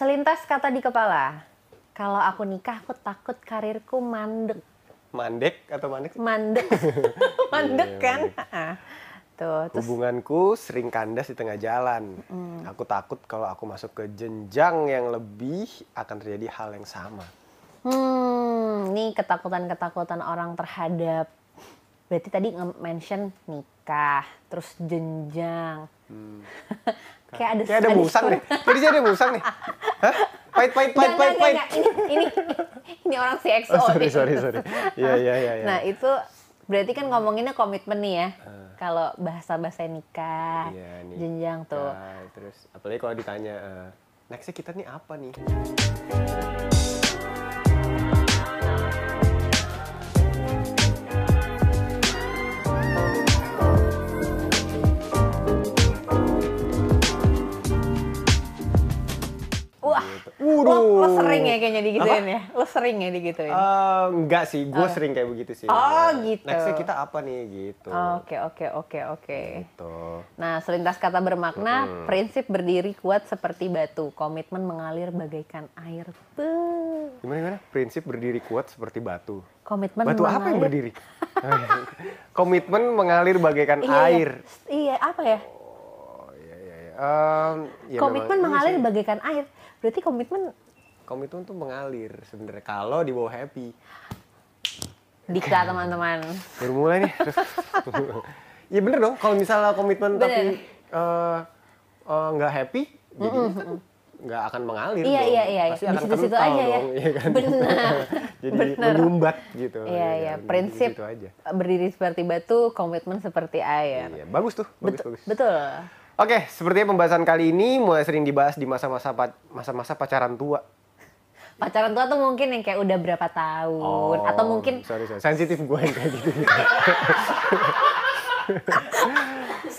Selintas kata di kepala. Kalau aku nikah, aku takut karirku mandek. Mandek atau mandek? Mandek. mandek Iya, kan? mandek. Tuh, terus Hubunganku sering kandas di tengah jalan. Aku takut kalau aku masuk ke jenjang yang lebih akan terjadi hal yang sama. Hmm, ini ketakutan-ketakutan orang terhadap berarti tadi nge-mention nikah, terus jenjang. Kayak ada. Kayak ada musang nih. Jadi ada musang nih. Hah? Pahit, pahit, pahit, pahit, pahit. Ini, ini, ini orang si EXO. Oh, sorry, nih. sorry, sorry. Iya, iya, iya. iya. Nah, itu berarti kan ngomonginnya komitmen nih ya. Ah. Kalau bahasa-bahasa nikah, Iya, nih. jenjang tuh. Nah, terus apalagi kalau ditanya, eh, nextnya kita nih apa nih? Waduh. lo, lo sering ya kayaknya digituin ya? Lo sering ya digituin? Eh, enggak sih, gue sering kayak begitu sih. Oh, gitu. Nextnya kita apa nih gitu. Oke, oke, oke, oke. Gitu. Nah, selintas kata bermakna, prinsip berdiri kuat seperti batu, komitmen mengalir bagaikan air. Beuh. Gimana gimana? Prinsip berdiri kuat seperti batu. Komitmen Batu apa yang mengalir- berdiri? Komitmen mengalir bagaikan Iya, air. Iya, iya, apa ya? Oh iya iya iya. Em, ya komitmen memang- mengalir iya bagaikan air. Berarti komitmen Komitmen tuh mengalir sebenarnya kalau di bawah happy. dikta teman-teman. Baru mulai nih. Iya bener dong. Kalau misalnya komitmen Bener. tapi eh, eh, nggak happy, jadi kan nggak akan mengalir Iya, dong. iya, iya. Pasti Di akan situ-situ kental aja ya. dong, iya kan? Benar. jadi Benar. menyumbat gitu. Iya, ya iya. kan? Prinsip Gitu aja. berdiri seperti batu, komitmen seperti air. Iya, bagus tuh, bagus Betul. bagus. Betul. Oke, sepertinya pembahasan kali ini mulai sering dibahas di masa-masa masa-masa pacaran tua. Pacaran tua tuh mungkin yang kayak udah berapa tahun atau mungkin sorry, sorry. sensitif gue yang kayak gitu.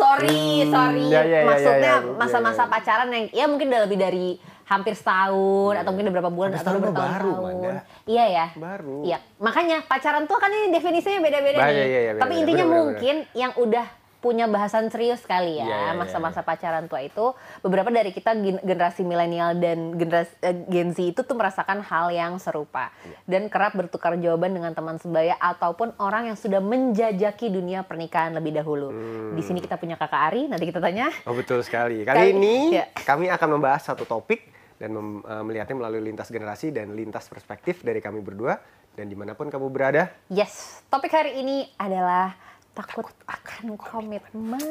sorry, sorry. ya, ya, ya, Maksudnya ya, ya. masa-masa Ya, ya. pacaran yang ya mungkin udah lebih dari hampir setahun atau mungkin udah berapa bulan atau udah bertahun-tahun. Iya ya. Baru. Iya, makanya pacaran tua kan ini definisinya beda-beda nih. iya, iya, iya, Tapi intinya Bener, bener, mungkin yang udah punya bahasan serius kali Iya, iya, ya iya, masa-masa pacaran tua itu beberapa dari kita gen- generasi milenial dan generasi eh, Gen Z itu tuh merasakan hal yang serupa Iya. dan kerap bertukar jawaban dengan teman sebaya ataupun orang yang sudah menjajaki dunia pernikahan lebih dahulu. Hmm. Di sini kita punya Kakak Ari, nanti kita tanya. Oh betul sekali. Kali- Kali ini ya. kami akan membahas satu topik dan mem- eh, melihatnya melalui lintas generasi dan lintas perspektif dari kami berdua dan di mana pun kamu berada. Yes, topik hari ini adalah takut akan komitmen.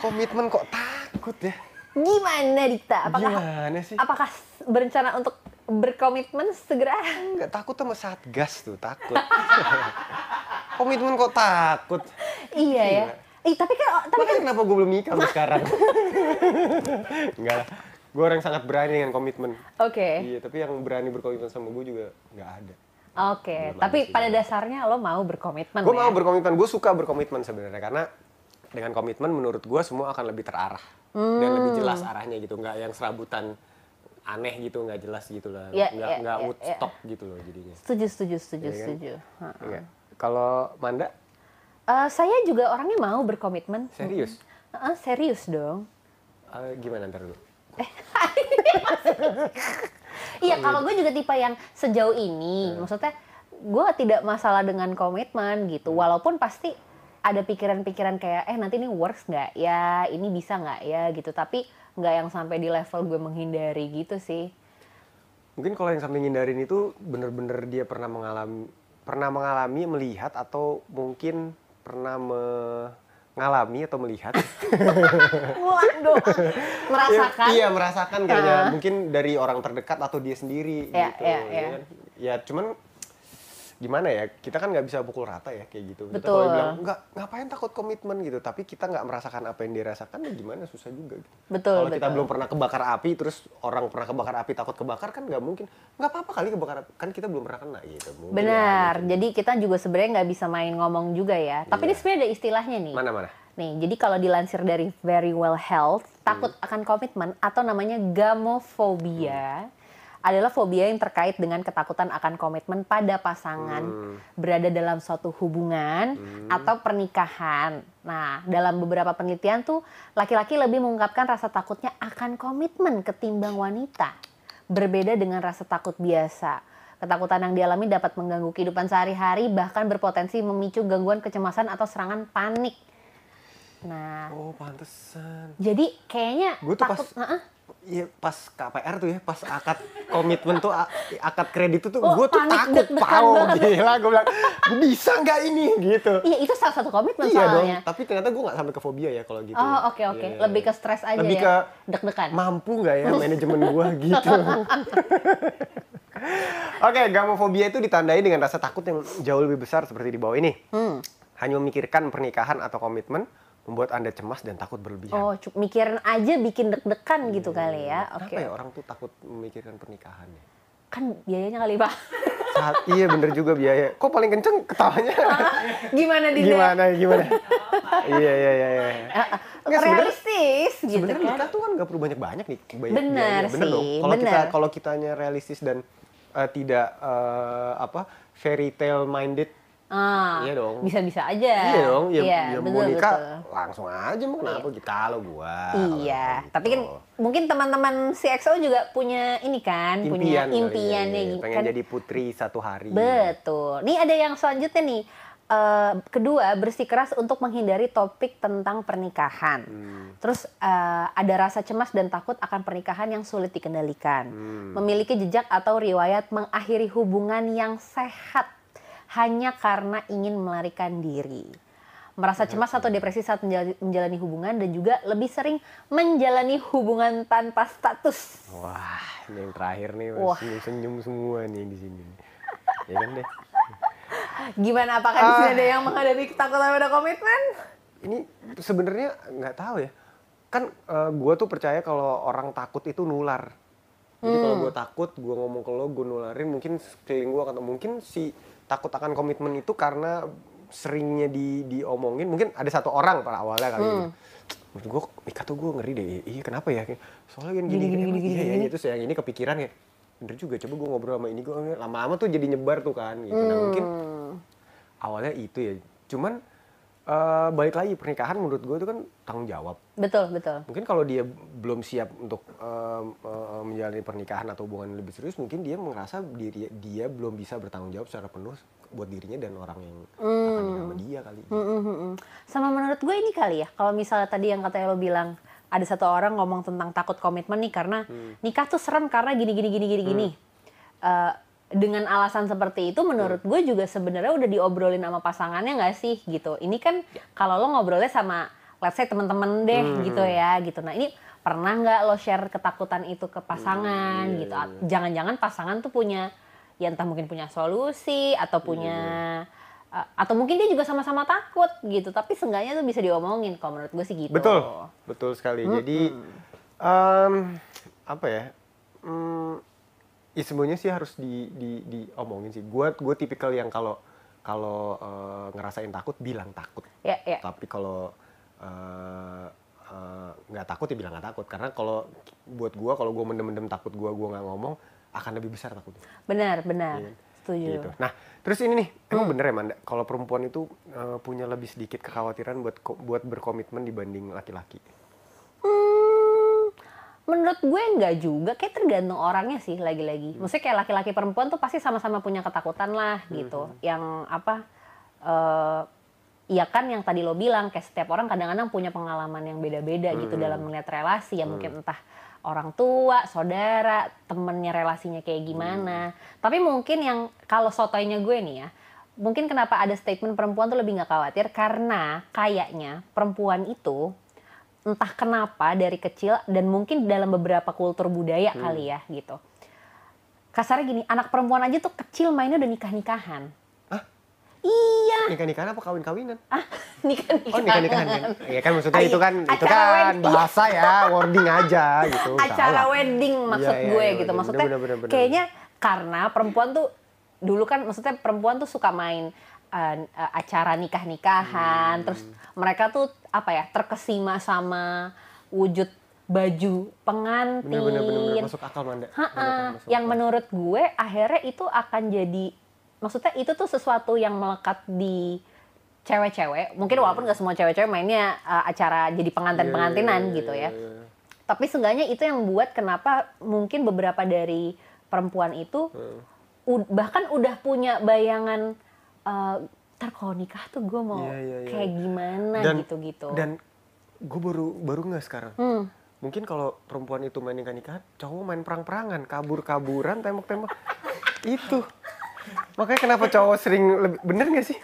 Komitmen kok takut ya? Gimana Dita? Apakah Gimana sih? apakah berencana untuk berkomitmen segera? Nggak takut sama saat gas tuh takut. Komitmen kok takut? iya ya. Ih, tapi kan tapi Makanya kenapa gue belum nikah sekarang? Enggak lah. Gue orang yang sangat berani dengan komitmen. oke. Iya, tapi yang berani berkomitmen sama gue juga nggak ada. Oke, Belum tapi sih. pada dasarnya lo mau berkomitmen Gue ya? mau berkomitmen, gue suka berkomitmen sebenarnya karena dengan komitmen menurut gue semua akan lebih terarah dan lebih Hmm. jelas arahnya gitu, nggak yang serabutan aneh gitu, nggak jelas gitu lah, Iya, nggak iya, nggak iya, woodstock gitu loh jadinya. Setuju, setuju, setuju, Iya kan? setuju. Enggak. Kalau Manda Eh, saya juga orangnya mau berkomitmen. serius, Heeh, serius dong. Eh, gimana ntar dulu? Iya, kalau gue juga tipe yang sejauh ini, maksudnya gue tidak masalah dengan komitmen gitu, walaupun pasti ada pikiran-pikiran kayak, eh nanti ini works nggak ya, ini bisa nggak ya? Gitu, tapi nggak yang sampai di level gue menghindari gitu sih. Mungkin kalau yang sampai ngindarin itu bener-bener dia pernah mengalami, pernah mengalami, melihat atau mungkin pernah mengalami atau melihat. Dong, merasakan. Iya, merasakan kayaknya Ah. mungkin dari orang terdekat atau dia sendiri Iya, gitu. iya, ya iya. kan? Ya cuman gimana ya kita kan nggak bisa pukul rata ya kayak gitu. Kita Betul. kalau bilang nggak ngapain takut komitmen gitu, tapi kita nggak merasakan apa yang dia rasakan, ya gimana susah juga. Gitu. Betul, Kalau kita belum pernah kebakar api, terus orang pernah kebakar api takut kebakar kan nggak mungkin. Nggak apa-apa kali kebakar api, kan kita belum pernah kena gitu. Mungkin ya, Benar, gitu. jadi kita juga sebenarnya nggak bisa main ngomong juga ya. Tapi Iya. ini sebenarnya ada istilahnya nih. Mana mana? Nih, jadi kalau dilansir dari Very Well Health, takut Hmm. akan komitmen atau namanya gamophobia adalah fobia yang terkait dengan ketakutan akan komitmen pada pasangan Hmm. berada dalam suatu hubungan atau pernikahan. Nah, dalam beberapa penelitian tuh laki-laki lebih mengungkapkan rasa takutnya akan komitmen ketimbang wanita. Berbeda dengan rasa takut biasa. Ketakutan yang dialami dapat mengganggu kehidupan sehari-hari bahkan berpotensi memicu gangguan kecemasan atau serangan panik. Nah, Oh, pantesan. jadi kayaknya Gua tuh takut, pas- Heeh. Iya pas KPR tuh ya, pas akad komitmen tuh, akad kredit tuh, Oh, gue tuh panik, takut, pau, gila, gue bilang, "Gua bisa nggak ini, gitu. Iya, itu salah satu komitmen Iya dong, soalnya. tapi ternyata gue nggak sampai ke fobia ya kalau gitu. Oh, oke oke. Iya. Lebih ke stres aja Lebih ya. ke deg-degan. mampu nggak ya manajemen gue gitu. Oke, gamofobia itu ditandai dengan rasa takut yang jauh lebih besar seperti di bawah ini. Hmm. Hanya memikirkan pernikahan atau komitmen membuat Anda cemas dan takut berlebihan. Oh, cu- mikirin aja bikin deg-degan gitu kali ya. Kenapa Oke. ya orang tuh takut memikirkan pernikahan ya? Kan biayanya kali, Pak. Saat, iya bener juga biaya. Kok paling kenceng ketawanya? Gimana Dinda? gimana gimana? iya iya iya. iya. Nggak, sebenarnya- Realistis gitu Sebenarnya kan. nikah tuh kan nggak perlu banyak-banyak nih bayar Bener biayanya. Bener dong. sih, Kalau kita kalau kitanya realistis dan eh, tidak eh, apa fairy tale minded, Ah, Iya dong. Bisa-bisa aja. iya dong. Ya, Iya, ya mau betul, nikah betul. langsung aja mau kenapa gitu kalau gua. Iya, kalau tapi kan gitu. mungkin teman-teman si EXO juga punya ini kan, punya impian kali ya, impiannya iya. gitu pengen kan. jadi putri satu hari. Betul. Nih ada yang selanjutnya nih. Eh, kedua, bersikeras untuk menghindari topik tentang pernikahan. Hmm. Terus eh, ada rasa cemas dan takut akan pernikahan yang sulit dikendalikan. Hmm. Memiliki jejak atau riwayat mengakhiri hubungan yang sehat hanya karena ingin melarikan diri. Merasa cemas atau depresi saat menjalani, hubungan dan juga lebih sering menjalani hubungan tanpa status. Wah, ini yang terakhir nih Wah. senyum-senyum semua nih di sini. ya kan deh. Gimana apakah di sini ada yang menghadapi ketakutan pada komitmen? Ini sebenarnya nggak tahu ya. Kan gue tuh percaya kalau orang takut itu nular. Jadi kalau gue takut, gue ngomong ke lo, gue nularin, mungkin sekeliling gue atau mungkin si takut akan komitmen itu karena seringnya di diomongin, mungkin ada satu orang pada awalnya kali gitu. Menurut gue nikah tuh gue ngeri deh. Iya kenapa ya? Soalnya kan gini gini gini, gini, iya, iya, terus yang ini kepikiran ya. Bener juga. Coba gue ngobrol sama ini gue lama-lama tuh jadi nyebar tuh kan. Gitu. Nah mungkin awalnya itu ya. Cuman eh, balik lagi pernikahan menurut gue itu kan tanggung jawab. Betul, betul. Mungkin kalau dia belum siap untuk eh, eh, menjalani pernikahan atau hubungan lebih serius, mungkin dia merasa diri dia belum bisa bertanggung jawab secara penuh buat dirinya dan orang yang akan nikah sama dia kali. Mm, mm, mm, mm. Sama menurut gue ini kali ya, kalau misalnya tadi yang katanya lo bilang ada satu orang ngomong tentang takut komitmen nih karena nikah tuh serem karena gini gini gini gini gini. Eh, dengan alasan seperti itu menurut gue juga sebenarnya udah diobrolin sama pasangannya nggak sih gitu. Ini kan kalau lo ngobrolnya sama let's say temen-temen deh gitu ya gitu. Nah ini pernah nggak lo share ketakutan itu ke pasangan gitu? iya. At- Jangan-jangan pasangan tuh punya ya entah mungkin punya solusi atau punya uh, atau mungkin dia juga sama-sama takut gitu tapi seenggaknya tuh bisa diomongin kalau menurut gue sih gitu Betul, betul sekali. Jadi em, apa ya? Hmm, ya semuanya sih harus di, di, diomongin sih. Gue gue tipikal yang kalau kalau eh, ngerasain takut bilang takut. ya ya Tapi kalau eh, eh, nggak takut ya bilang nggak takut. Karena kalau buat gue kalau gue mendem-mendem takut gue gue nggak ngomong akan lebih besar takutnya. benar benar Iya. setuju Gitu. Nah, terus ini nih, emang bener ya Manda, kalau perempuan itu eh, punya lebih sedikit kekhawatiran buat buat berkomitmen dibanding laki-laki. Hmm, menurut gue nggak juga kayak tergantung orangnya sih lagi-lagi maksudnya kayak laki-laki perempuan tuh pasti sama-sama punya ketakutan lah gitu yang apa eh Iya kan yang tadi lo bilang kayak setiap orang kadang-kadang punya pengalaman yang beda-beda gitu dalam melihat relasi ya mungkin entah orang tua, saudara, temennya relasinya kayak gimana. Tapi mungkin yang kalau sotoynya gue nih ya, mungkin kenapa ada statement perempuan tuh lebih nggak khawatir karena kayaknya perempuan itu entah kenapa dari kecil dan mungkin dalam beberapa kultur budaya kali ya gitu. Kasarnya gini, anak perempuan aja tuh kecil mainnya udah nikah-nikahan. Iya, Nikah-nikahan apa kawin-kawinan? nikah-nikahan. Oh nikah-nikahan kan? Iya kan maksudnya Ay, itu kan itu kan wedding. bahasa ya, wording aja gitu. acara Salah. wedding maksud Iya, iya, gue iya, gitu bener, maksudnya bener, bener, bener. kayaknya karena perempuan tuh dulu kan maksudnya perempuan tuh suka main uh, uh, acara nikah-nikahan Hmm. terus mereka tuh apa ya terkesima sama wujud baju pengantin Bener bener bener, bener. masuk akal Manda. Ha-ha, Bener, masuk yang akal. menurut gue akhirnya itu akan jadi maksudnya itu tuh sesuatu yang melekat di cewek-cewek mungkin walaupun nggak semua cewek-cewek mainnya uh, acara jadi pengantin pengantinan Iya, iya, gitu iya, ya iya. tapi seenggaknya itu yang buat kenapa mungkin beberapa dari perempuan itu Hmm. bahkan udah punya bayangan uh, ntar kalau nikah tuh gue mau Iya, iya, iya. kayak gimana gitu-gitu Dan gue baru baru nggak sekarang. Hmm. Mungkin kalau perempuan itu main nikah-nikahan, cowok main perang-perangan, kabur-kaburan, tembak-tembak. itu. Makanya kenapa cowok sering lebih bener gak sih?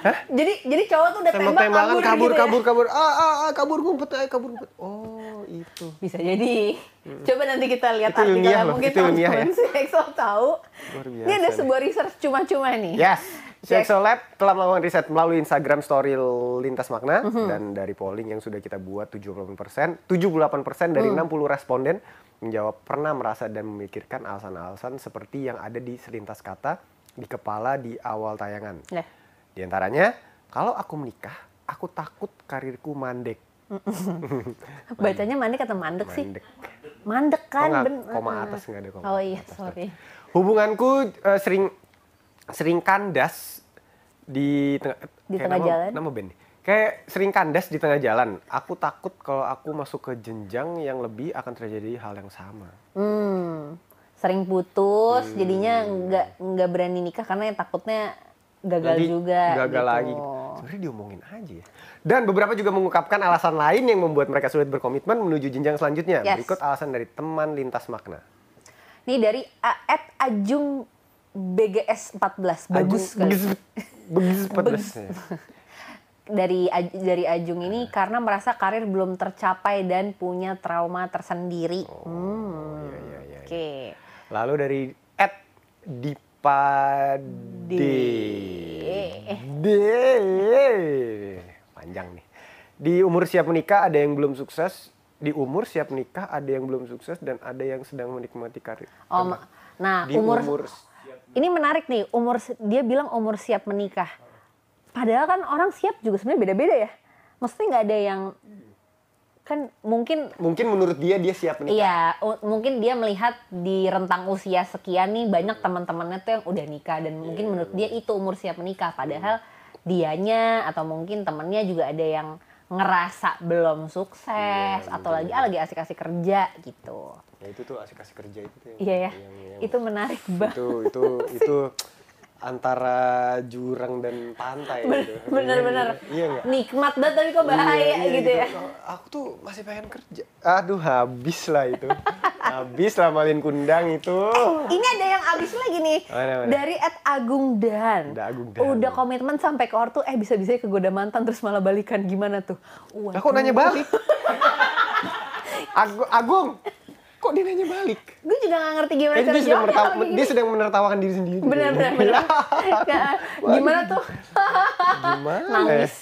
Hah? jadi jadi cowok tuh udah tembak Tembak-tembakan, kabur, kabur, gitu ya? kabur, kabur, ah, ah, ah, kabur ngumpet, ayo kabur ngumpet. Oh, itu. Bisa jadi. Coba nanti kita lihat Itu artikelnya. loh, Mungkin teman-teman si Excel tahu. Ini ada sebuah research cuma-cuma nih. Yes. CXO Lab telah melakukan riset melalui Instagram Story Lintas Makna Mhm. dan dari polling yang sudah kita buat 78%, 78% dari Hmm. 60 responden menjawab pernah merasa dan memikirkan alasan-alasan seperti yang ada di selintas kata di kepala di awal tayangan. Nah, Di antaranya, kalau aku menikah, aku takut karirku mandek. bacanya mandek atau mandek sih? Mandek. Mandek Oh, kan, nggak, ben- koma atas nggak ada koma. Oh iya, atas. sorry. Hubunganku eh, sering sering kandas di tengah Di tengah nama, jalan? Nama band. Kayak sering kandas di tengah jalan. Aku takut kalau aku masuk ke jenjang yang lebih akan terjadi hal yang sama. Hmm, sering putus, Hmm. jadinya nggak nggak berani nikah karena takutnya gagal Nanti juga. Gagal gitu. lagi. Sebenarnya diomongin aja ya. Dan beberapa juga mengungkapkan alasan lain yang membuat mereka sulit berkomitmen menuju jenjang selanjutnya. Yes. Berikut alasan dari teman lintas makna. Nih dari at Ajung BGS 14 bagus sekali. Begitu begitu pedes. dari Aj- dari Ajung ini karena merasa karir belum tercapai dan punya trauma tersendiri. hmm. iya, iya, iya. Oke. Lalu dari at Dipade. D. Panjang nih. Di umur siap menikah ada yang belum sukses. Di umur siap menikah ada yang belum sukses dan ada yang sedang menikmati karir. Oh, nah Di umur, umur ini menarik nih. Umur dia bilang umur siap menikah. Padahal kan orang siap juga sebenarnya beda-beda ya. Maksudnya nggak ada yang kan mungkin mungkin menurut dia dia siap menikah. Iya, mungkin dia melihat di rentang usia sekian nih banyak teman-temannya tuh yang udah nikah dan mungkin menurut dia itu umur siap menikah. Padahal dianya atau mungkin temennya juga ada yang ngerasa belum sukses atau lagi ah lagi asik-asik kerja gitu. Ya itu tuh asik-asik kerja itu tuh. yang- Iya ya, yang- yang- itu menarik banget. itu itu itu antara jurang dan pantai gitu. Bener-bener Iya nggak? nikmat banget tapi kok bahaya Iya, iya, gitu ya. Aku tuh masih pengen kerja. Aduh, habis lah itu. habis lah malin kundang itu. Ini ada yang abis lagi nih Mana, mana? dari Ed Agung Dan. Ada Agung Dan. Udah komitmen sampai ke ortu, eh bisa-bisa kegoda mantan terus malah balikan gimana tuh? Wah, kok nanya balik? Agung, Agung, kok dia nanya balik? gue juga gak ngerti gimana cara dia sedang, menertawa- dia gini. sedang menertawakan diri sendiri. Bener bener bener. Nah, gimana tuh? Gimana? Nangis.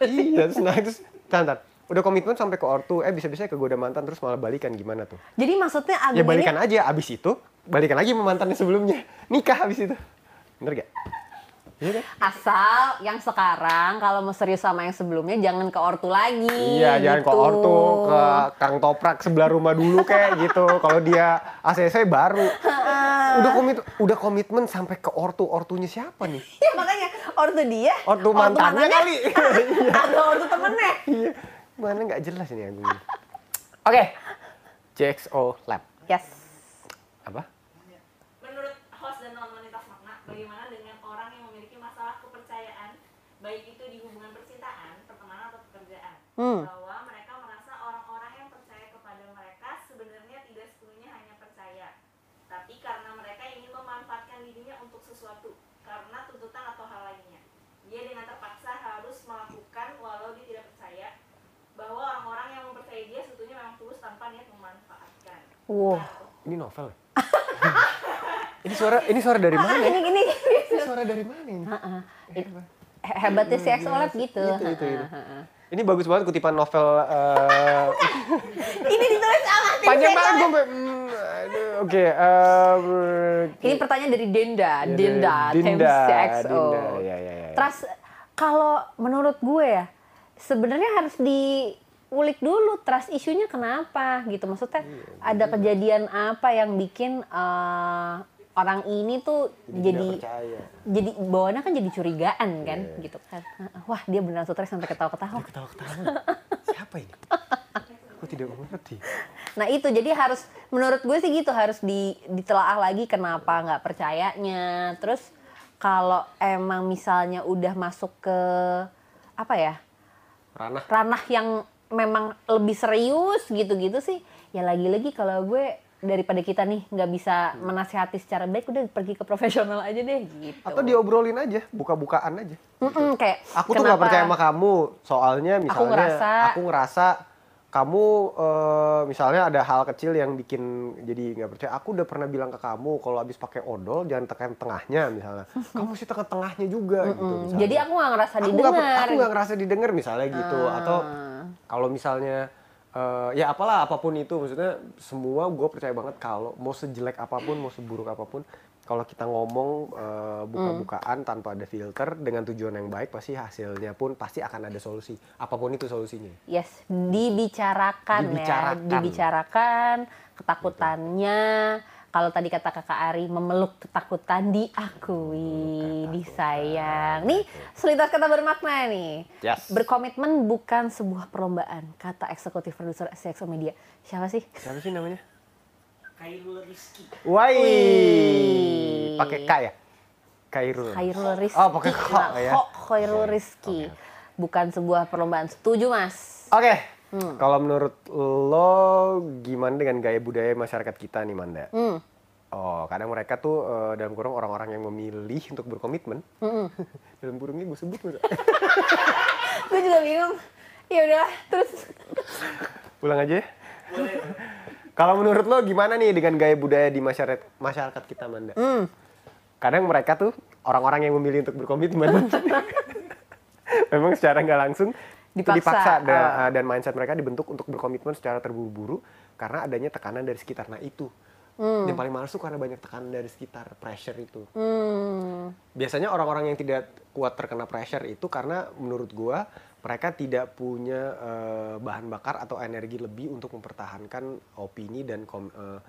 iya, terus nah terus tahan. Udah komitmen sampai ke ortu, eh bisa-bisa kegoda mantan terus malah balikan gimana tuh? Jadi maksudnya Agung Ya balikan ini aja, abis itu balikan lagi sama mantannya sebelumnya. Nikah abis itu. Bener gak? Iya kan? asal yang sekarang kalau mau serius sama yang sebelumnya jangan ke ortu lagi. Iya, jangan ke gitu. ortu, ke Kang Toprak sebelah rumah dulu kayak gitu. Kalau dia ACC baru. udah komit udah komitmen sampai ke ortu. Ortunya siapa nih? Ya makanya ortu dia. Ortu mantannya kali. Atau ortu temennya. Iya. Mana nggak jelas ini Agung. Oke. JXO Lab. Yes. Apa? Menurut host dan teman lintas makna, bagaimana dengan orang yang memiliki masalah kepercayaan, baik itu di hubungan percintaan, pertemanan atau pekerjaan, Hmm. bahwa mereka merasa orang-orang yang percaya kepada mereka sebenarnya tidak sepenuhnya hanya percaya, tapi karena mereka ingin memanfaatkan dirinya untuk sesuatu, karena tuntutan atau hal lainnya. Dia dengan terpaksa harus melakukan walau dia tidak percaya, bahwa orang-orang yang mempercayai dia sebetulnya memang tulus tanpa niat memanfaatkan. Wow. Nah, Ini novel. ya? ini suara ini suara dari mana? Ini gini. Ini suara dari mana ini? Heeh. He- Hebatnya si Excel Lab gitu. Itu, itu, itu. Ini bagus banget kutipan novel eh, Ini ditulis sama panjang banget gue hmm, oke eh, Ini pertanyaan dari Denda, Ya, Denda, tim Dinda, CXO. Ya, ya, ya. Terus kalau menurut gue ya, sebenarnya harus di ulik dulu trust isunya kenapa gitu maksudnya Iya, ada kejadian apa yang bikin eh, orang ini tuh Jadi jadi jadi bawaannya kan jadi curigaan kan Iya. gitu kan wah dia beneran stres sampai ketawa-ketawa Ketawa-ketawa. Siapa ini? Aku tidak mengerti. nah itu jadi harus menurut gue sih gitu harus di ditelaah lagi kenapa nggak percayanya terus kalau emang misalnya udah masuk ke apa ya Ranah. ranah yang memang lebih serius gitu-gitu sih ya lagi-lagi kalau gue daripada kita nih nggak bisa menasihati secara baik udah pergi ke profesional aja deh gitu Atau diobrolin aja, buka-bukaan aja. Mm-mm, kayak Aku tuh nggak percaya sama kamu, soalnya misalnya ngerasa- aku ngerasa kamu eh, misalnya ada hal kecil yang bikin jadi nggak percaya. Aku udah pernah bilang ke kamu kalau habis pakai odol jangan tekan tengahnya misalnya. kamu sih tekan tengahnya juga gitu. Mm, misalnya. jadi aku nggak ngerasa aku didengar aku nggak ngerasa didengar misalnya gitu atau Ah. kalau misalnya eh, ya apalah apa pun itu maksudnya semua gue percaya banget kalau mau sejelek apa pun mau seburuk apa pun kalau kita ngomong eh, buka-bukaan tanpa ada filter dengan tujuan yang baik pasti hasilnya pun pasti akan ada solusi apa pun itu solusinya Yes, dibicarakan, Dibicarakan. ya, dibicarakan ketakutannya. Kalau tadi kata kakak Ari memeluk ketakutan diakui, disayang. Nih selintas kata bermakna nih. Yes. Berkomitmen bukan sebuah perlombaan, kata eksekutif produser SXO Media. Siapa sih? siapa sih namanya Kairul Rizky. Wai Wih. pakai K ya Kairul Khairul Rizki. Oh, pakai kho ya. Kho, Khairul Rizki. Bukan sebuah perlombaan. Setuju, Mas? Oke. Hmm. Kalau menurut lo gimana dengan gaya budaya masyarakat kita nih Manda? Hmm. Oh, kadang mereka tuh eh, dalam kurung orang-orang yang memilih untuk berkomitmen. Hmm. dalam kurungnya gue sebut nggak? Gue juga bingung. Ya udah, terus Ulang aja ya. Kalau menurut lo gimana nih dengan gaya budaya di masyarakat masyarakat kita Manda? Hmm. Kadang mereka tuh orang-orang yang memilih untuk berkomitmen. Memang secara nggak langsung Dipaksa. dipaksa da- Ah. dan mindset mereka dibentuk untuk berkomitmen secara terburu-buru karena adanya tekanan dari sekitar. Nah itu yang paling males tuh karena banyak tekanan dari sekitar, pressure itu. Hmm. Biasanya orang-orang yang tidak kuat terkena pressure itu karena menurut gua mereka tidak punya eh, bahan bakar atau energi lebih untuk mempertahankan opini dan kom- eh,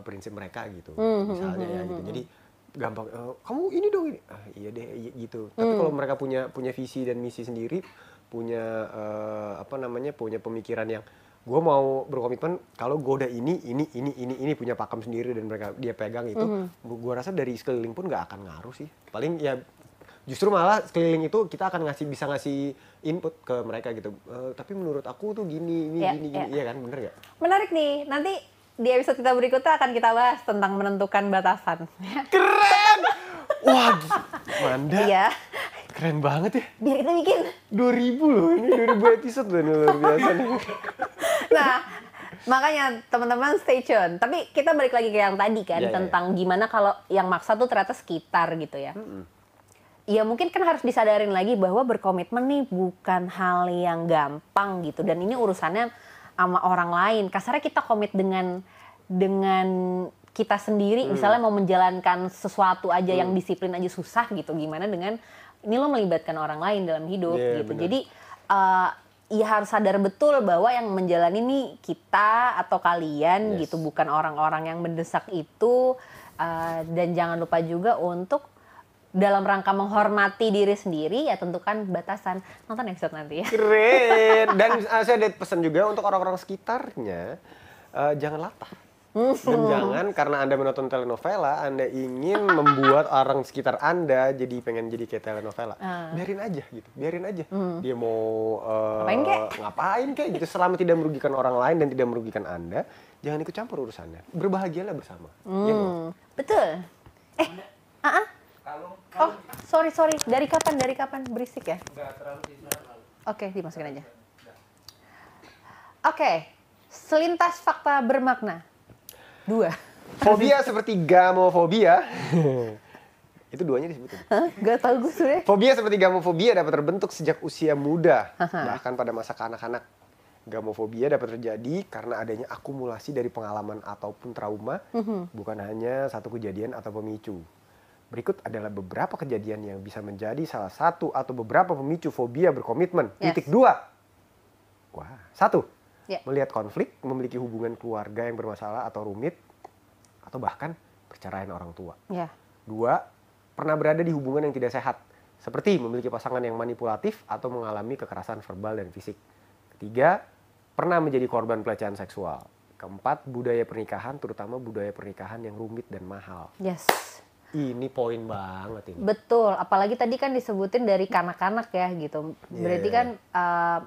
prinsip mereka gitu. Misalnya ya gitu. Jadi gampang eh, kamu ini dong ini. Ah, iya deh iya, gitu. Tapi kalau mereka punya punya visi dan misi sendiri, punya eh, apa namanya? punya pemikiran yang gue mau berkomitmen kalau gue udah ini ini ini ini ini punya pakem sendiri dan mereka dia pegang itu gue rasa dari sekeliling pun nggak akan ngaruh sih paling ya justru malah sekeliling itu kita akan ngasih bisa ngasih input ke mereka gitu "Eh, tapi menurut aku tuh gini ini Ya, gini ya. gini iya kan bener gak Menarik nih. Nanti di episode kita berikutnya akan kita bahas tentang menentukan batasan. keren wah Manda Iya. Keren banget ya Biar kita bikin. 2000 loh ini 2000 episode loh ini luar biasa nih Nah, makanya teman-teman stay tune. Tapi kita balik lagi ke yang tadi kan iya, tentang gimana kalau yang maksa tuh ternyata sekitar gitu ya. Ya mungkin kan harus disadarin lagi bahwa berkomitmen nih bukan hal yang gampang gitu dan ini urusannya sama orang lain. Kasarnya kita komit dengan dengan kita sendiri Hmm. misalnya mau menjalankan sesuatu aja yang disiplin aja susah gitu. Gimana dengan ini lo melibatkan orang lain dalam hidup Iya, gitu. benar. Jadi eh, ya harus sadar betul bahwa yang menjalani ini kita atau kalian Yes. gitu bukan orang-orang yang mendesak itu Uh, dan jangan lupa juga untuk dalam rangka menghormati diri sendiri ya tentukan batasan nonton episode nanti ya Keren. Dan uh, saya ada pesan juga untuk orang-orang sekitarnya, uh, jangan latah. Dan jangan karena Anda menonton telenovela, Anda ingin membuat orang sekitar Anda jadi pengen jadi kayak telenovela. Ah. Biarin aja gitu, biarin aja. Dia mau uh, Ngapain kek? ngapain kek gitu selama tidak merugikan orang lain dan tidak merugikan Anda, jangan ikut campur urusannya. Berbahagialah bersama. Ya? Hmm, betul eh ah ah. oh sorry sorry dari kapan dari kapan berisik ya oke dimasukin aja oke selintas fakta bermakna dua Fobia seperti gamofobia. Itu duanya disebutin. Hah? gak tau gue sebenernya Fobia seperti gamofobia dapat terbentuk sejak usia muda, bahkan pada masa kanak-kanak. Gamofobia dapat terjadi karena adanya akumulasi dari pengalaman ataupun trauma, bukan hanya satu kejadian atau pemicu. Berikut adalah beberapa kejadian yang bisa menjadi salah satu atau beberapa pemicu fobia berkomitmen. Yes. Titik dua. Wah, satu, Ya. melihat konflik, memiliki hubungan keluarga yang bermasalah atau rumit, atau bahkan perceraian orang tua. Ya. Dua, pernah berada di hubungan yang tidak sehat, seperti memiliki pasangan yang manipulatif atau mengalami kekerasan verbal dan fisik. Ketiga, pernah menjadi korban pelecehan seksual. Keempat, budaya pernikahan, terutama budaya pernikahan yang rumit dan mahal. Yes. Ini poin banget ini. Betul, apalagi tadi kan disebutin dari kanak-kanak ya gitu. Berarti Iya. kan uh,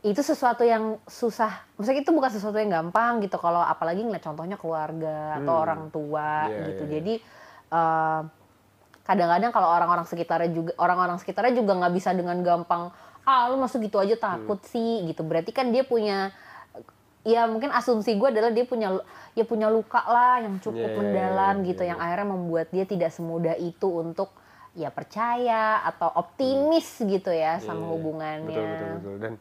itu sesuatu yang susah. Maksudnya itu bukan sesuatu yang gampang gitu kalau apalagi ngeliat contohnya keluarga atau Hmm. orang tua Iya, gitu. iya. Jadi uh, kadang-kadang kalau orang-orang sekitarnya juga orang-orang sekitarnya juga nggak bisa dengan gampang ah lu masuk gitu aja takut Hmm. sih gitu. Berarti kan dia punya ya mungkin asumsi gue adalah dia punya ya punya luka lah yang cukup Iya, iya, mendalam iya, gitu iya, yang akhirnya membuat dia tidak semudah itu untuk ya percaya atau optimis gitu ya sama Iya, hubungannya. Betul, betul, betul. Dan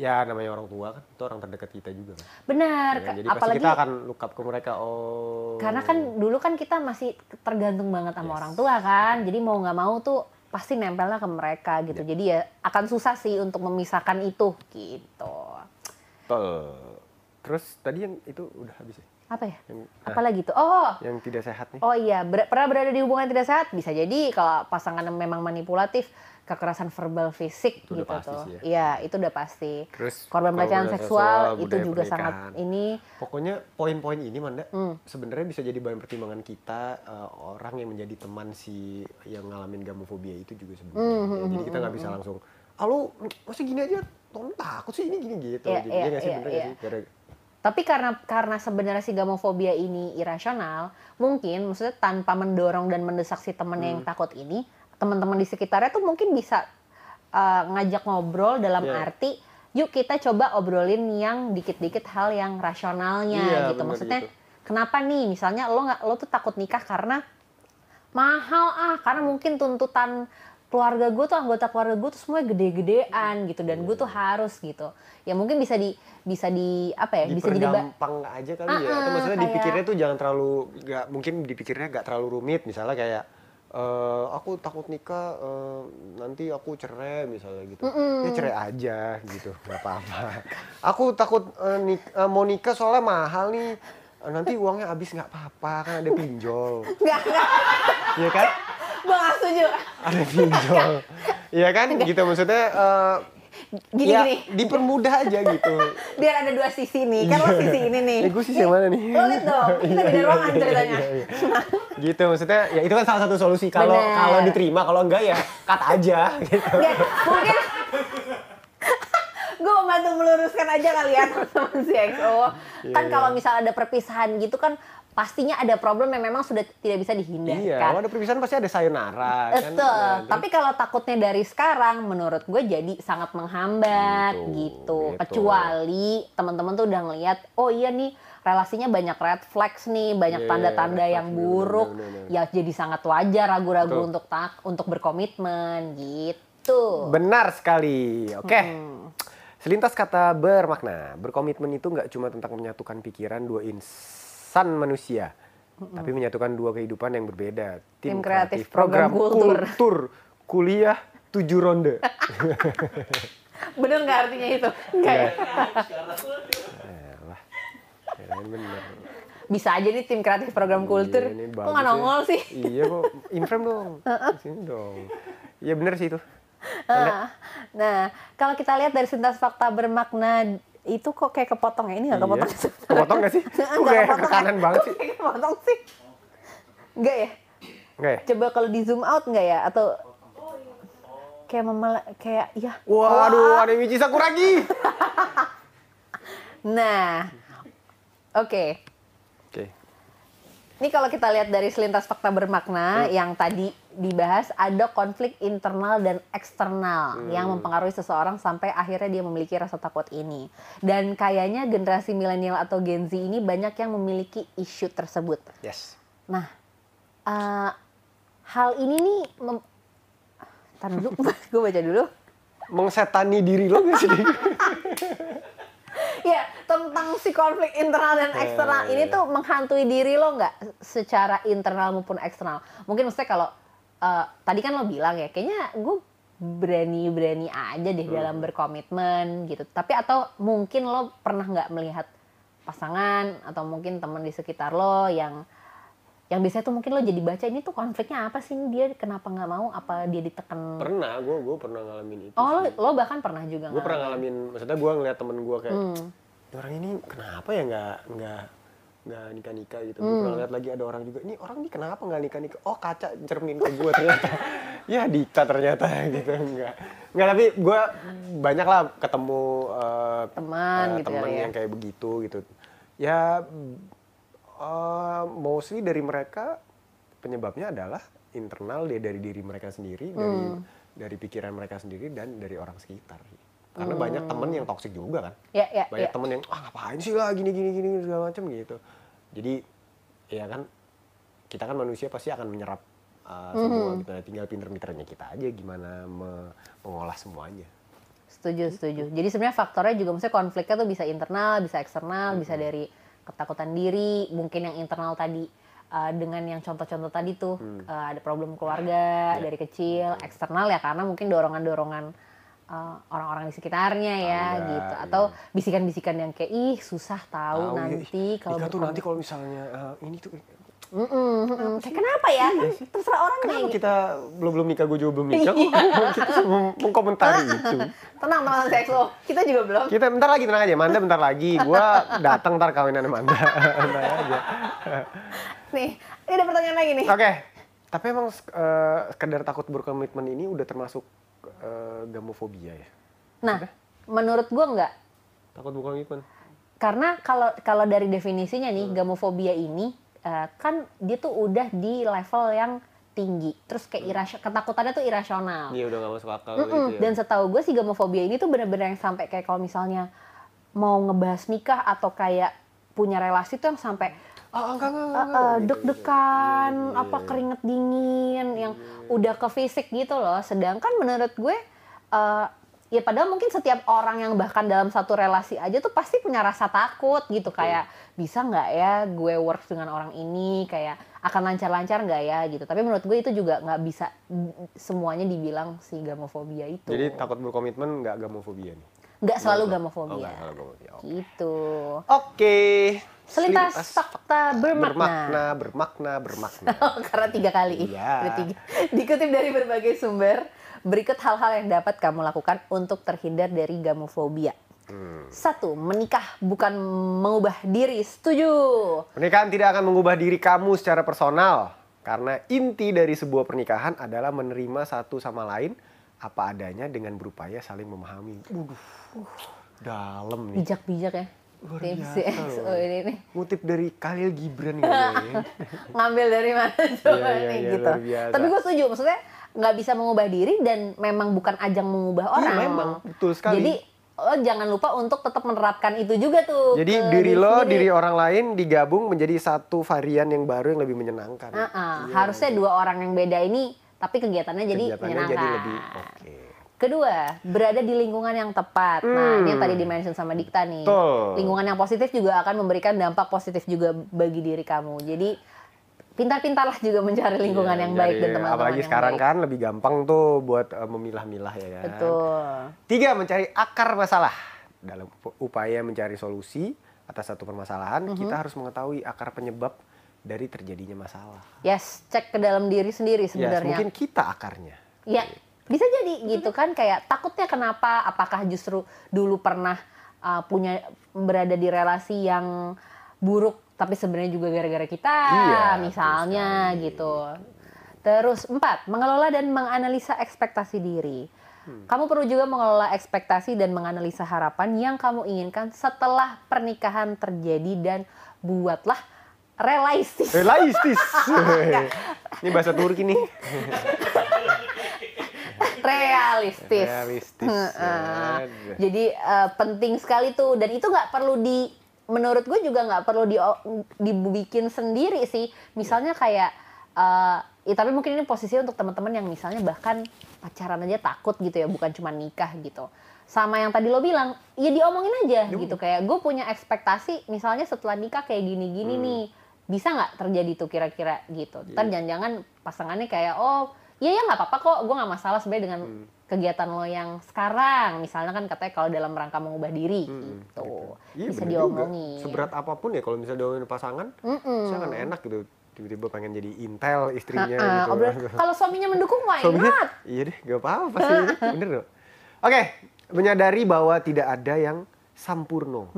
ya namanya orang tua kan, itu orang terdekat kita juga kan. Benar, Ya, jadi apalagi pasti kita akan look up ke mereka. Oh. karena kan dulu kan kita masih tergantung banget sama Yes. orang tua kan. Jadi mau nggak mau tuh pasti nempelnya ke mereka gitu. Jadi ya akan susah sih untuk memisahkan itu gitu. Betul. Terus tadi yang itu udah habis ya? Apa ya? Yang, nah, Apalagi tuh? Oh, yang tidak sehat nih. Oh iya, ber- pernah berada di hubungan tidak sehat bisa jadi kalau pasangan memang manipulatif, kekerasan verbal fisik Itu gitu pasti tuh. sih ya. Iya, itu udah pasti. Terus Korban pelecehan korban seksual, itu juga sangat pernikahan. ini Pokoknya poin-poin ini Manda Hmm. sebenarnya bisa jadi bahan pertimbangan kita eh, orang yang menjadi teman si yang ngalamin gamofobia itu juga sebenarnya. Hmm, Ya, hmm, jadi kita nggak bisa langsung, ah lu masih gini aja, Tom takut sih ini gini gitu. Iya, jadi iya, iya nggak sih iya, bener nggak iya. sih? Gara- Tapi karena karena sebenarnya si gamofobia ini irasional, mungkin maksudnya tanpa mendorong dan mendesak si temennya Hmm. yang takut ini, teman-teman di sekitarnya tuh mungkin bisa uh, ngajak ngobrol dalam Iya. arti, yuk kita coba obrolin yang dikit-dikit hal yang rasionalnya Iya, gitu. Maksudnya gitu. kenapa nih? Misalnya lo nggak lo tuh takut nikah karena mahal ah, karena mungkin tuntutan keluarga gue tuh anggota keluarga gue tuh semua gede-gedean gitu dan gue tuh Iya. harus gitu. Ya mungkin bisa di bisa di apa ya? Bisa jadi dipergampang aja kali ya. Ah, Atau maksudnya kayak- dipikirnya tuh jangan terlalu nggak mungkin dipikirnya nggak terlalu rumit. Misalnya kayak eh, aku takut nikah eh, nanti aku cerai misalnya gitu. Ya cerai aja gitu, nggak apa-apa. aku takut eh, nik- eh, mau nikah soalnya mahal nih. Eh, nanti uangnya habis nggak apa-apa kan ada pinjol. Nggak, nggak. Iya kan? gak setuju. Ada pinjol. Iya kan? Gitu maksudnya eh, Gini ya, gini, dipermudah aja gitu. biar ada dua sisi nih. Kan lo sisi ini nih. Eh, gue sisi yang mana nih? Lo liat dong, kita beda ruangan ceritanya. Iya, iya. gitu maksudnya ya itu kan salah satu solusi kalau kalau diterima kalau enggak ya cut aja gitu mungkin gue membantu meluruskan aja kali ya teman si XO. Kan Iya, kalau iya. misal ada perpisahan gitu kan pastinya ada problem yang memang sudah tidak bisa iya dihindarkan. kalau ada perpisahan pasti ada sayonara kan Betul. Nah, Tapi kalau takutnya dari sekarang, menurut gue jadi sangat menghambat Gitu, gitu. gitu. Kecuali teman-teman tuh udah ngelihat, oh iya nih relasinya banyak red flags nih, banyak Iya, tanda-tanda red yang buruk. bener, bener, bener. Ya jadi sangat wajar ragu-ragu untuk tak untuk berkomitmen gitu. benar sekali oke Hmm. selintas kata bermakna berkomitmen itu nggak cuma tentang menyatukan pikiran dua insan manusia tapi menyatukan dua kehidupan yang berbeda Tim kreatif program kultur. kultur kuliah tujuh ronde Bener nggak artinya itu? Nggak ya? Bener. Bisa aja nih tim kreatif program kultur. Iya, Kok nggak nongol sih? Iya kok, inframe dong. Sini dong. Iya bener sih itu. Ah, Nah, kalau kita lihat dari sintas fakta bermakna itu kok kayak kepotong ya? Ini nggak Iya. kepotong. Kepotong nggak sih? Kok Nggak kayak kanan banget sih? kepotong sih? Enggak ya? Enggak ya? Coba kalau di zoom out nggak ya? Atau kayak memel kayak ya. Waduh, ada Michi Sakuragi. Nah, oke. Oke. Ini kalau kita lihat dari selintas fakta bermakna Hmm. yang tadi dibahas ada konflik internal dan eksternal Hmm. yang mempengaruhi seseorang sampai akhirnya dia memiliki rasa takut ini. Dan kayaknya generasi milenial atau Gen Z ini banyak yang memiliki isu tersebut. Yes. Nah, eh, hal ini nih, mem- dulu, gue baca dulu. Mengsetani diri lo gak sih? Ya, tentang si konflik internal dan Eh, eksternal ini tuh menghantui diri lo nggak secara internal maupun eksternal. Mungkin maksudnya kalau eh, tadi kan lo bilang ya, kayaknya gue berani-berani aja deh dalam berkomitmen gitu. Tapi atau mungkin lo pernah nggak melihat pasangan atau mungkin teman di sekitar lo yang yang biasanya tuh mungkin lo jadi baca ini tuh konfliknya apa sih dia kenapa nggak mau apa dia ditekan pernah gue gue pernah ngalamin itu oh lo, sih. lo bahkan pernah juga gue pernah ngalamin. maksudnya gue ngeliat temen gue kayak Hmm. "Ini orang ini kenapa ya nggak nggak nggak nikah nikah gitu gue Hmm. pernah lihat lagi ada orang juga ini orang ini kenapa nggak nikah nikah oh kaca cermin ke gue ternyata ya Dika ternyata gitu enggak enggak tapi gue banyak lah ketemu eh, Teman eh, gitu kali ya. yang kayak begitu gitu ya eh, mostly dari mereka penyebabnya adalah internal dia dari diri mereka sendiri dari Hmm. dari pikiran mereka sendiri dan dari orang sekitar karena banyak temen yang toksik juga kan. Ya ya banyak ya. temen yang ah ngapain sih lah gini gini gini segala macam gitu. Jadi ya kan kita kan manusia pasti akan menyerap uh, semua gitu. Nah, tinggal pinter-pinternya kita aja gimana me- mengolah semuanya. Setuju setuju. Jadi sebenarnya faktornya juga maksudnya konfliknya tuh bisa internal bisa eksternal bisa Hmm. dari ketakutan diri mungkin yang internal tadi uh, dengan yang contoh-contoh tadi tuh Hmm. uh, ada problem keluarga Ya. dari kecil eksternal ya karena mungkin dorongan-dorongan uh, orang-orang di sekitarnya ya Tetangga, gitu. iya. atau bisikan-bisikan yang kayak ih susah tahu Tahu, nanti ya, kalau tuh berkomitmen." nanti kalau misalnya uh, ini tuh Mm-mm, mm-mm. Kayak kenapa ya? Terserah orang kenapa nih kita belum belum nikah gue juga belum nikah? Kita meng- mengkomentari itu. Tenang teman seks lo. Kita juga belum. Kita bentar lagi tenang aja. Manda bentar lagi. Gue datang ntar kawinan Manda. Bentar aja. Nih ini ada pertanyaan lagi nih. Oke, tapi emang eh, sekedar takut berkomitmen ini udah termasuk eh, gamofobia ya? nah menurut gua nggak Takut berkomitmen? Karena kalau kalau dari definisinya nih gamofobia ini eh, kan dia tuh udah di level yang tinggi. Terus kayak irasio- ketakutannya tuh irasional. Iya udah gak masuk akal gitu ya. Dan setahu gue sih gamofobia ini tuh bener-bener yang sampai kayak kalau misalnya mau ngebahas nikah atau kayak punya relasi tuh yang sampai Ah, enggak, enggak, deg-degan, apa keringet dingin, yang udah ke fisik gitu loh. Sedangkan menurut gue, eh, ya padahal mungkin setiap orang yang bahkan dalam satu relasi aja tuh pasti punya rasa takut gitu kayak bisa nggak ya gue work dengan orang ini, kayak akan lancar-lancar nggak ya gitu. Tapi menurut gue itu juga nggak bisa semuanya dibilang si gamofobia itu. Jadi takut berkomitmen nggak gamofobia nih? nggak selalu Oh, gamofobia. nggak selalu gamofobia. Oke. Gitu. Oke. Selintas Selintas fakta bermakna. bermakna, bermakna, bermakna. Karena tiga kali. Iya. Tiga. Dikutip dari berbagai sumber, berikut hal-hal yang dapat kamu lakukan untuk terhindar dari gamofobia. Hmm. Satu, menikah bukan mengubah diri. Setuju. Pernikahan tidak akan mengubah diri kamu secara personal. Karena inti dari sebuah pernikahan adalah menerima satu sama lain apa adanya dengan berupaya saling memahami. Waduh, dalam nih. Bijak-bijak ya. Luar Tips biasa ini nih. Ngutip dari Khalil Gibran gitu ya. Ngambil dari mana coba Iya, iya, nih iya, gitu. Tapi gue setuju. Maksudnya nggak bisa mengubah diri dan memang bukan ajang mengubah Iya, orang. memang. Betul sekali. Jadi lo jangan lupa untuk tetap menerapkan itu juga tuh. Jadi ke diri lo, sendiri. diri orang lain digabung menjadi satu varian yang baru yang lebih menyenangkan. Ah, ah. Iya, harusnya dua orang yang beda ini tapi kegiatannya jadi Kegiatannya menyenangkan. jadi lebih oke. Kedua, berada di lingkungan yang tepat. Nah, ini yang tadi dimention sama Dikta nih. Hmm. Betul. Lingkungan yang positif juga akan memberikan dampak positif juga bagi diri kamu. Jadi pintar-pintarlah juga mencari lingkungan Iya, yang baik dan teman-teman Apalagi yang sekarang baik. kan lebih gampang tuh buat eh, memilah-milah ya kan. Betul. Tiga, mencari akar masalah. Dalam up- upaya mencari solusi atas satu permasalahan, Mhm. kita harus mengetahui akar penyebab dari terjadinya masalah. Yes, cek ke dalam diri sendiri Ya, sebenarnya. mungkin kita akarnya. Ya, bisa jadi gitu kan kayak takutnya kenapa? Apakah justru dulu pernah uh, punya berada di relasi yang buruk tapi sebenarnya juga gara-gara kita, Iya, misalnya gitu. Terus empat, mengelola dan menganalisa ekspektasi diri. Hmm. Kamu perlu juga mengelola ekspektasi dan menganalisa harapan yang kamu inginkan setelah pernikahan terjadi dan buatlah realistis. Realistis. Ini bahasa Turki nih. realistis. Realistis. Aduh. Jadi eh, penting sekali tuh dan itu nggak perlu di menurut gue juga nggak perlu di dibikin sendiri sih. Misalnya kayak eh ya tapi mungkin ini posisi untuk teman-teman yang misalnya bahkan pacaran aja takut gitu ya, bukan cuma nikah gitu. Sama yang tadi lo bilang, ya diomongin aja gitu kayak gue punya ekspektasi misalnya setelah nikah kayak gini-gini Hmm. nih. Bisa nggak terjadi tuh kira-kira gitu. Ntar Iya. jangan-jangan pasangannya kayak oh Iya ya nggak apa-apa kok, gue nggak masalah sebenarnya dengan Hmm. kegiatan lo yang sekarang misalnya kan katanya kalau dalam rangka mengubah diri Mm-mm, gitu Iya, bisa bener juga. diomongin Seberat apa pun ya kalau misalnya diomongin pasangan, Mm-mm. saya kan enak gitu. Tiba-tiba pengen jadi intel istrinya Ha-ha, gitu. obrolan- kalau suaminya mendukung why Suaminya, not iya deh, gak apa-apa pasti. Bener dong. Oke, menyadari bahwa tidak ada yang sampurno.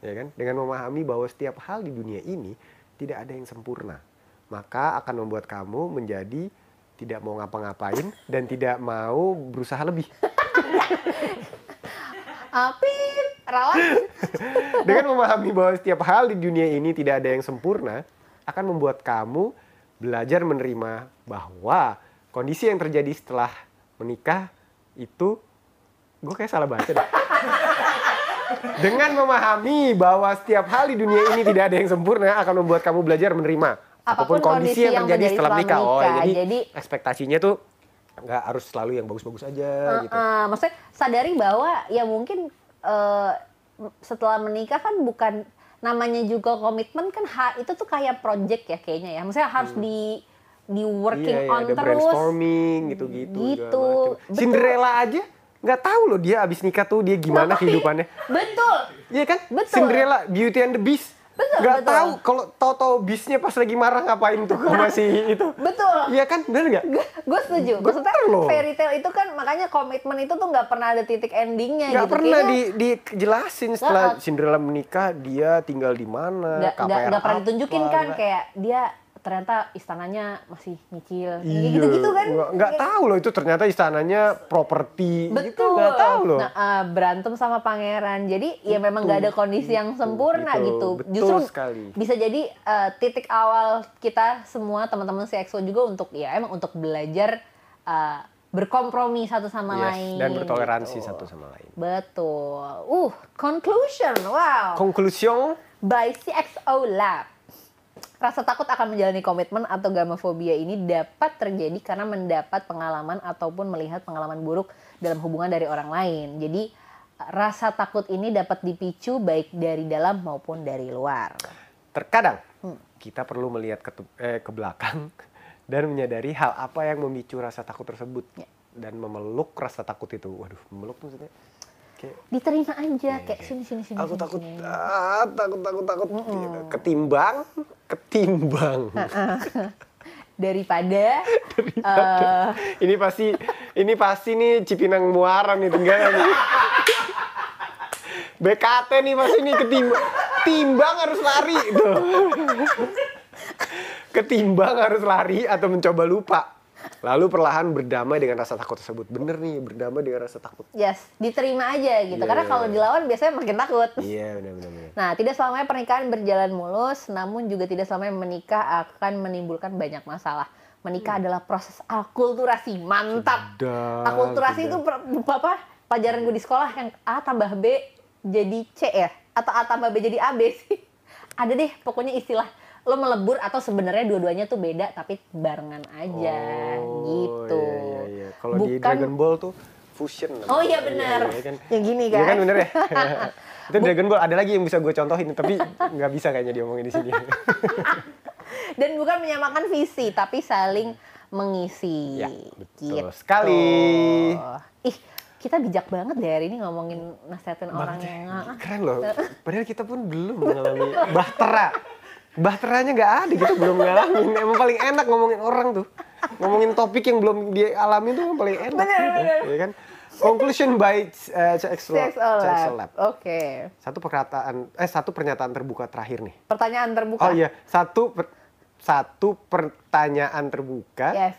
Ya kan? Dengan memahami bahwa setiap hal di dunia ini tidak ada yang sempurna. Maka akan membuat kamu menjadi tidak mau ngapa-ngapain dan tidak mau berusaha lebih. Apip ralat Dengan memahami bahwa setiap hal di dunia ini tidak ada yang sempurna, akan membuat kamu belajar menerima bahwa kondisi yang terjadi setelah menikah itu, gue kayak salah baca deh. Dengan memahami bahwa setiap hal di dunia ini tidak ada yang sempurna, akan membuat kamu belajar menerima apa pun, kondisi, yang, terjadi setelah menikah. Oh, menikah. jadi, Jadi- ekspektasinya tuh nggak harus selalu yang bagus-bagus aja gitu. Uh, maksudnya sadari bahwa ya mungkin uh, setelah menikah kan bukan namanya juga komitmen kan ha, itu tuh kayak project ya kayaknya ya. Maksudnya harus di di working Hmm. Iya, iya, on ada terus. brainstorming gitu-gitu. Gitu. Betul. Cinderella aja nggak tahu loh dia abis nikah tuh dia gimana Ngapain? kehidupannya. Betul. Iya kan? Betul. Cinderella, Beauty and the Beast. Betul, Nggak betul. tahu kalau tahu-tahu Beastnya pas lagi marah ngapain tuh sama si itu. Betul. Iya kan? Bener nggak? Gue setuju. Maksudnya Bener loh. fairy tale itu kan makanya komitmen itu tuh nggak pernah ada titik endingnya Nggak gitu. pernah Kayaknya di dijelasin setelah. Cinderella menikah dia tinggal di mana, nggak nggak pernah ditunjukin kan kayak dia ternyata istananya masih nyicil Iya, gitu gitu kan Nggak, nggak tahu loh itu ternyata istananya properti gitu. betul Nggak tahu loh. nah eh, berantem sama pangeran jadi ya memang nggak ada kondisi yang sempurna gitu. gitu Betul justru sekali. bisa jadi eh, titik awal kita semua teman-teman si EXO juga untuk ya emang untuk belajar eh, berkompromi satu sama Yes, lain dan bertoleransi gitu. satu sama lain. betul uh conclusion wow Conclusion, by CXO Lab. Rasa takut akan menjalani komitmen atau gamafobia ini dapat terjadi karena mendapat pengalaman ataupun melihat pengalaman buruk dalam hubungan dari orang lain. Jadi rasa takut ini dapat dipicu baik dari dalam maupun dari luar. terkadang Hmm. kita perlu melihat ke, eh, ke belakang dan menyadari hal apa yang memicu rasa takut tersebut Ya. dan memeluk rasa takut itu. Waduh, memeluk tuh maksudnya kayak Diterima aja Iya, kayak iya. sini sini sini. aku sini, takut, sini. ah, takut, takut, takut. Gitu. Ketimbang, ketimbang. Daripada, eh, ini pasti, ini pasti nih Cipinang Muara nih tinggalnya nih. BKT nih pasti nih ketimbang, timbang harus lari tuh. Ketimbang harus lari atau mencoba lupa. Lalu perlahan berdamai dengan rasa takut tersebut. Bener nih, berdamai dengan rasa takut. yes, diterima aja gitu. Iya, Karena kalau dilawan biasanya makin takut. Iya, benar-benar. benar. Nah, tidak selamanya pernikahan berjalan mulus, namun juga tidak selamanya menikah akan menimbulkan banyak masalah. Menikah adalah proses akulturasi, mantap. Sudah, akulturasi sudah. itu apa? Pelajaran gue di sekolah yang A tambah B jadi C ya, atau A tambah B jadi A B sih. Ada deh, pokoknya istilah lo melebur atau sebenarnya dua-duanya tuh beda tapi barengan aja gitu. Iya, iya, iya. Kalau di Dragon Ball tuh fusion. namanya. Oh iya benar. Iya, iya kan? Yang gini Iya kan kan. bener ya? itu Dragon Ball ada lagi yang bisa gue contohin tapi nggak bisa kayaknya diomongin di sini. Dan bukan menyamakan visi, tapi saling mengisi. Ya, betul Gitu. sekali. Ih, kita bijak banget deh hari ini ngomongin nasihatin orang yang ya. ah, Keren loh. Padahal kita pun belum mengalami bahtera. Bahteranya nggak ada, kita belum ngalamin. Emang paling enak ngomongin orang tuh. Ngomongin topik yang belum dia alami tuh paling enak. Bener, bener. Ya kan? Conclusion by uh, CX Lab. CXO CXO Lab. Oke. Satu perkataan, eh satu pernyataan terbuka terakhir nih. Pertanyaan terbuka. Oh iya, satu per- satu pertanyaan terbuka. Yes.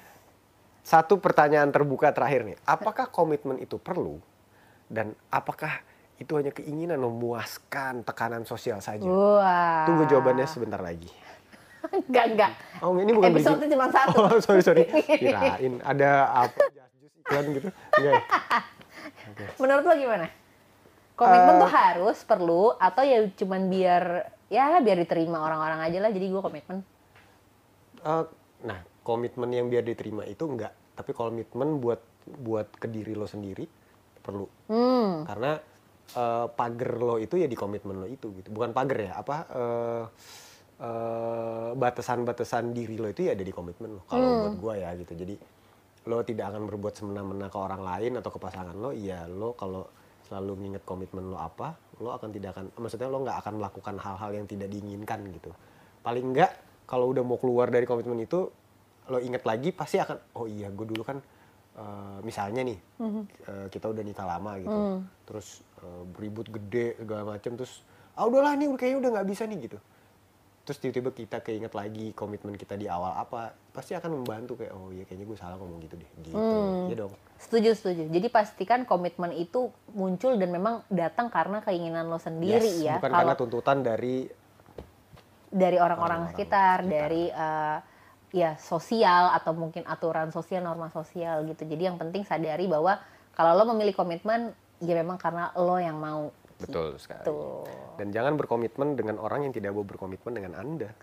Satu pertanyaan terbuka terakhir nih. Apakah komitmen itu perlu? Dan apakah itu hanya keinginan memuaskan tekanan sosial saja? Wah. Tunggu jawabannya sebentar lagi. Enggak, enggak. Oh, ini bukan Episode cuma satu. Oh, sorry sorry. Kirain ada apa? Iklan gitu. Enggak. ya? Menurut lo gimana? Komitmen Eh. tuh harus, perlu, atau ya cuman biar ya biar diterima orang-orang aja lah. Jadi gue komitmen. Eh, nah, komitmen yang biar diterima itu enggak. Tapi komitmen buat buat ke diri lo sendiri perlu. Hmm. karena eh, pagar lo itu ya di komitmen lo itu gitu. Bukan pagar ya apa eh, eh, batasan-batasan diri lo itu ya ada di komitmen lo. Kalau Hmm. buat gua ya gitu. Jadi lo tidak akan berbuat semena-mena ke orang lain atau ke pasangan lo. Iya lo kalau selalu nginget komitmen lo apa lo akan tidak akan maksudnya lo nggak akan melakukan hal-hal yang tidak diinginkan gitu. Paling enggak kalau udah mau keluar dari komitmen itu lo inget lagi pasti akan oh iya gue dulu kan eh, misalnya nih eh, kita udah nikah lama gitu. Terus eh, beribut gede segala macem terus ah udahlah nih kayaknya udah nggak bisa nih gitu. Terus tiba-tiba kita keinget lagi komitmen kita di awal apa? Pasti akan membantu kayak oh iya kayaknya gue salah ngomong gitu deh. Gitu. Ya dong. Setuju, setuju. Jadi pastikan komitmen itu muncul dan memang datang karena keinginan lo sendiri Yes, ya. bukan Kalau karena tuntutan dari dari orang-orang. sekitar, sekitar. dari eh, ya sosial atau mungkin aturan sosial, norma sosial gitu. Jadi yang penting sadari bahwa kalau lo memilih komitmen ya memang karena lo yang mau. betul sekali Tuh. dan jangan berkomitmen dengan orang yang tidak mau berkomitmen dengan anda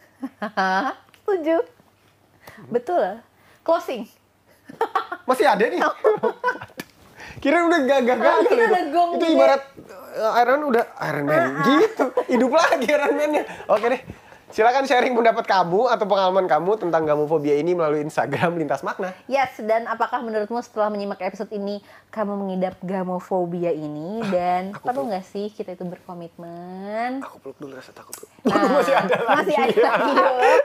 setuju. Betul. Closing. masih ada nih kira udah gak gagal kita udah gong itu ibarat uh, Iron udah Iron Man gitu hidup lagi Iron Man-nya oke deh silakan sharing pendapat kamu atau pengalaman kamu tentang gamofobia ini melalui Instagram lintas makna Yes, dan apakah menurutmu setelah menyimak episode ini kamu mengidap gamofobia ini dan perlu nggak sih kita itu berkomitmen? aku peluk dulu rasa takut Nah, masih ada lagi Masih ada lagi.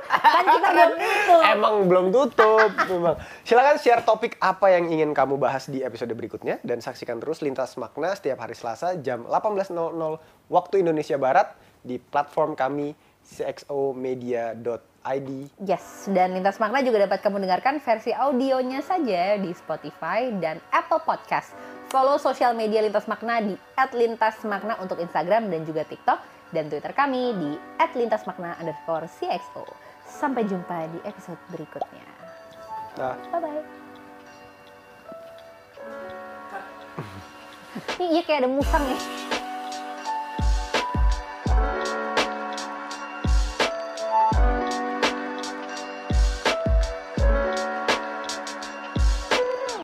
Kan kita belum tutup. Emang belum tutup, memang. Silakan share topik apa yang ingin kamu bahas di episode berikutnya dan saksikan terus Lintas Makna setiap hari Selasa jam 18.00 waktu Indonesia Barat di platform kami cxomedia.id. Yes, dan Lintas Makna juga dapat kamu dengarkan versi audionya saja di Spotify dan Apple Podcast. Follow sosial media Lintas Makna di @lintasmakna untuk Instagram dan juga TikTok dan Twitter kami di @lintasmakna underscore CXO. Sampai jumpa di episode berikutnya. Nah, Bye-bye. Ini iya kayak ada musang ya.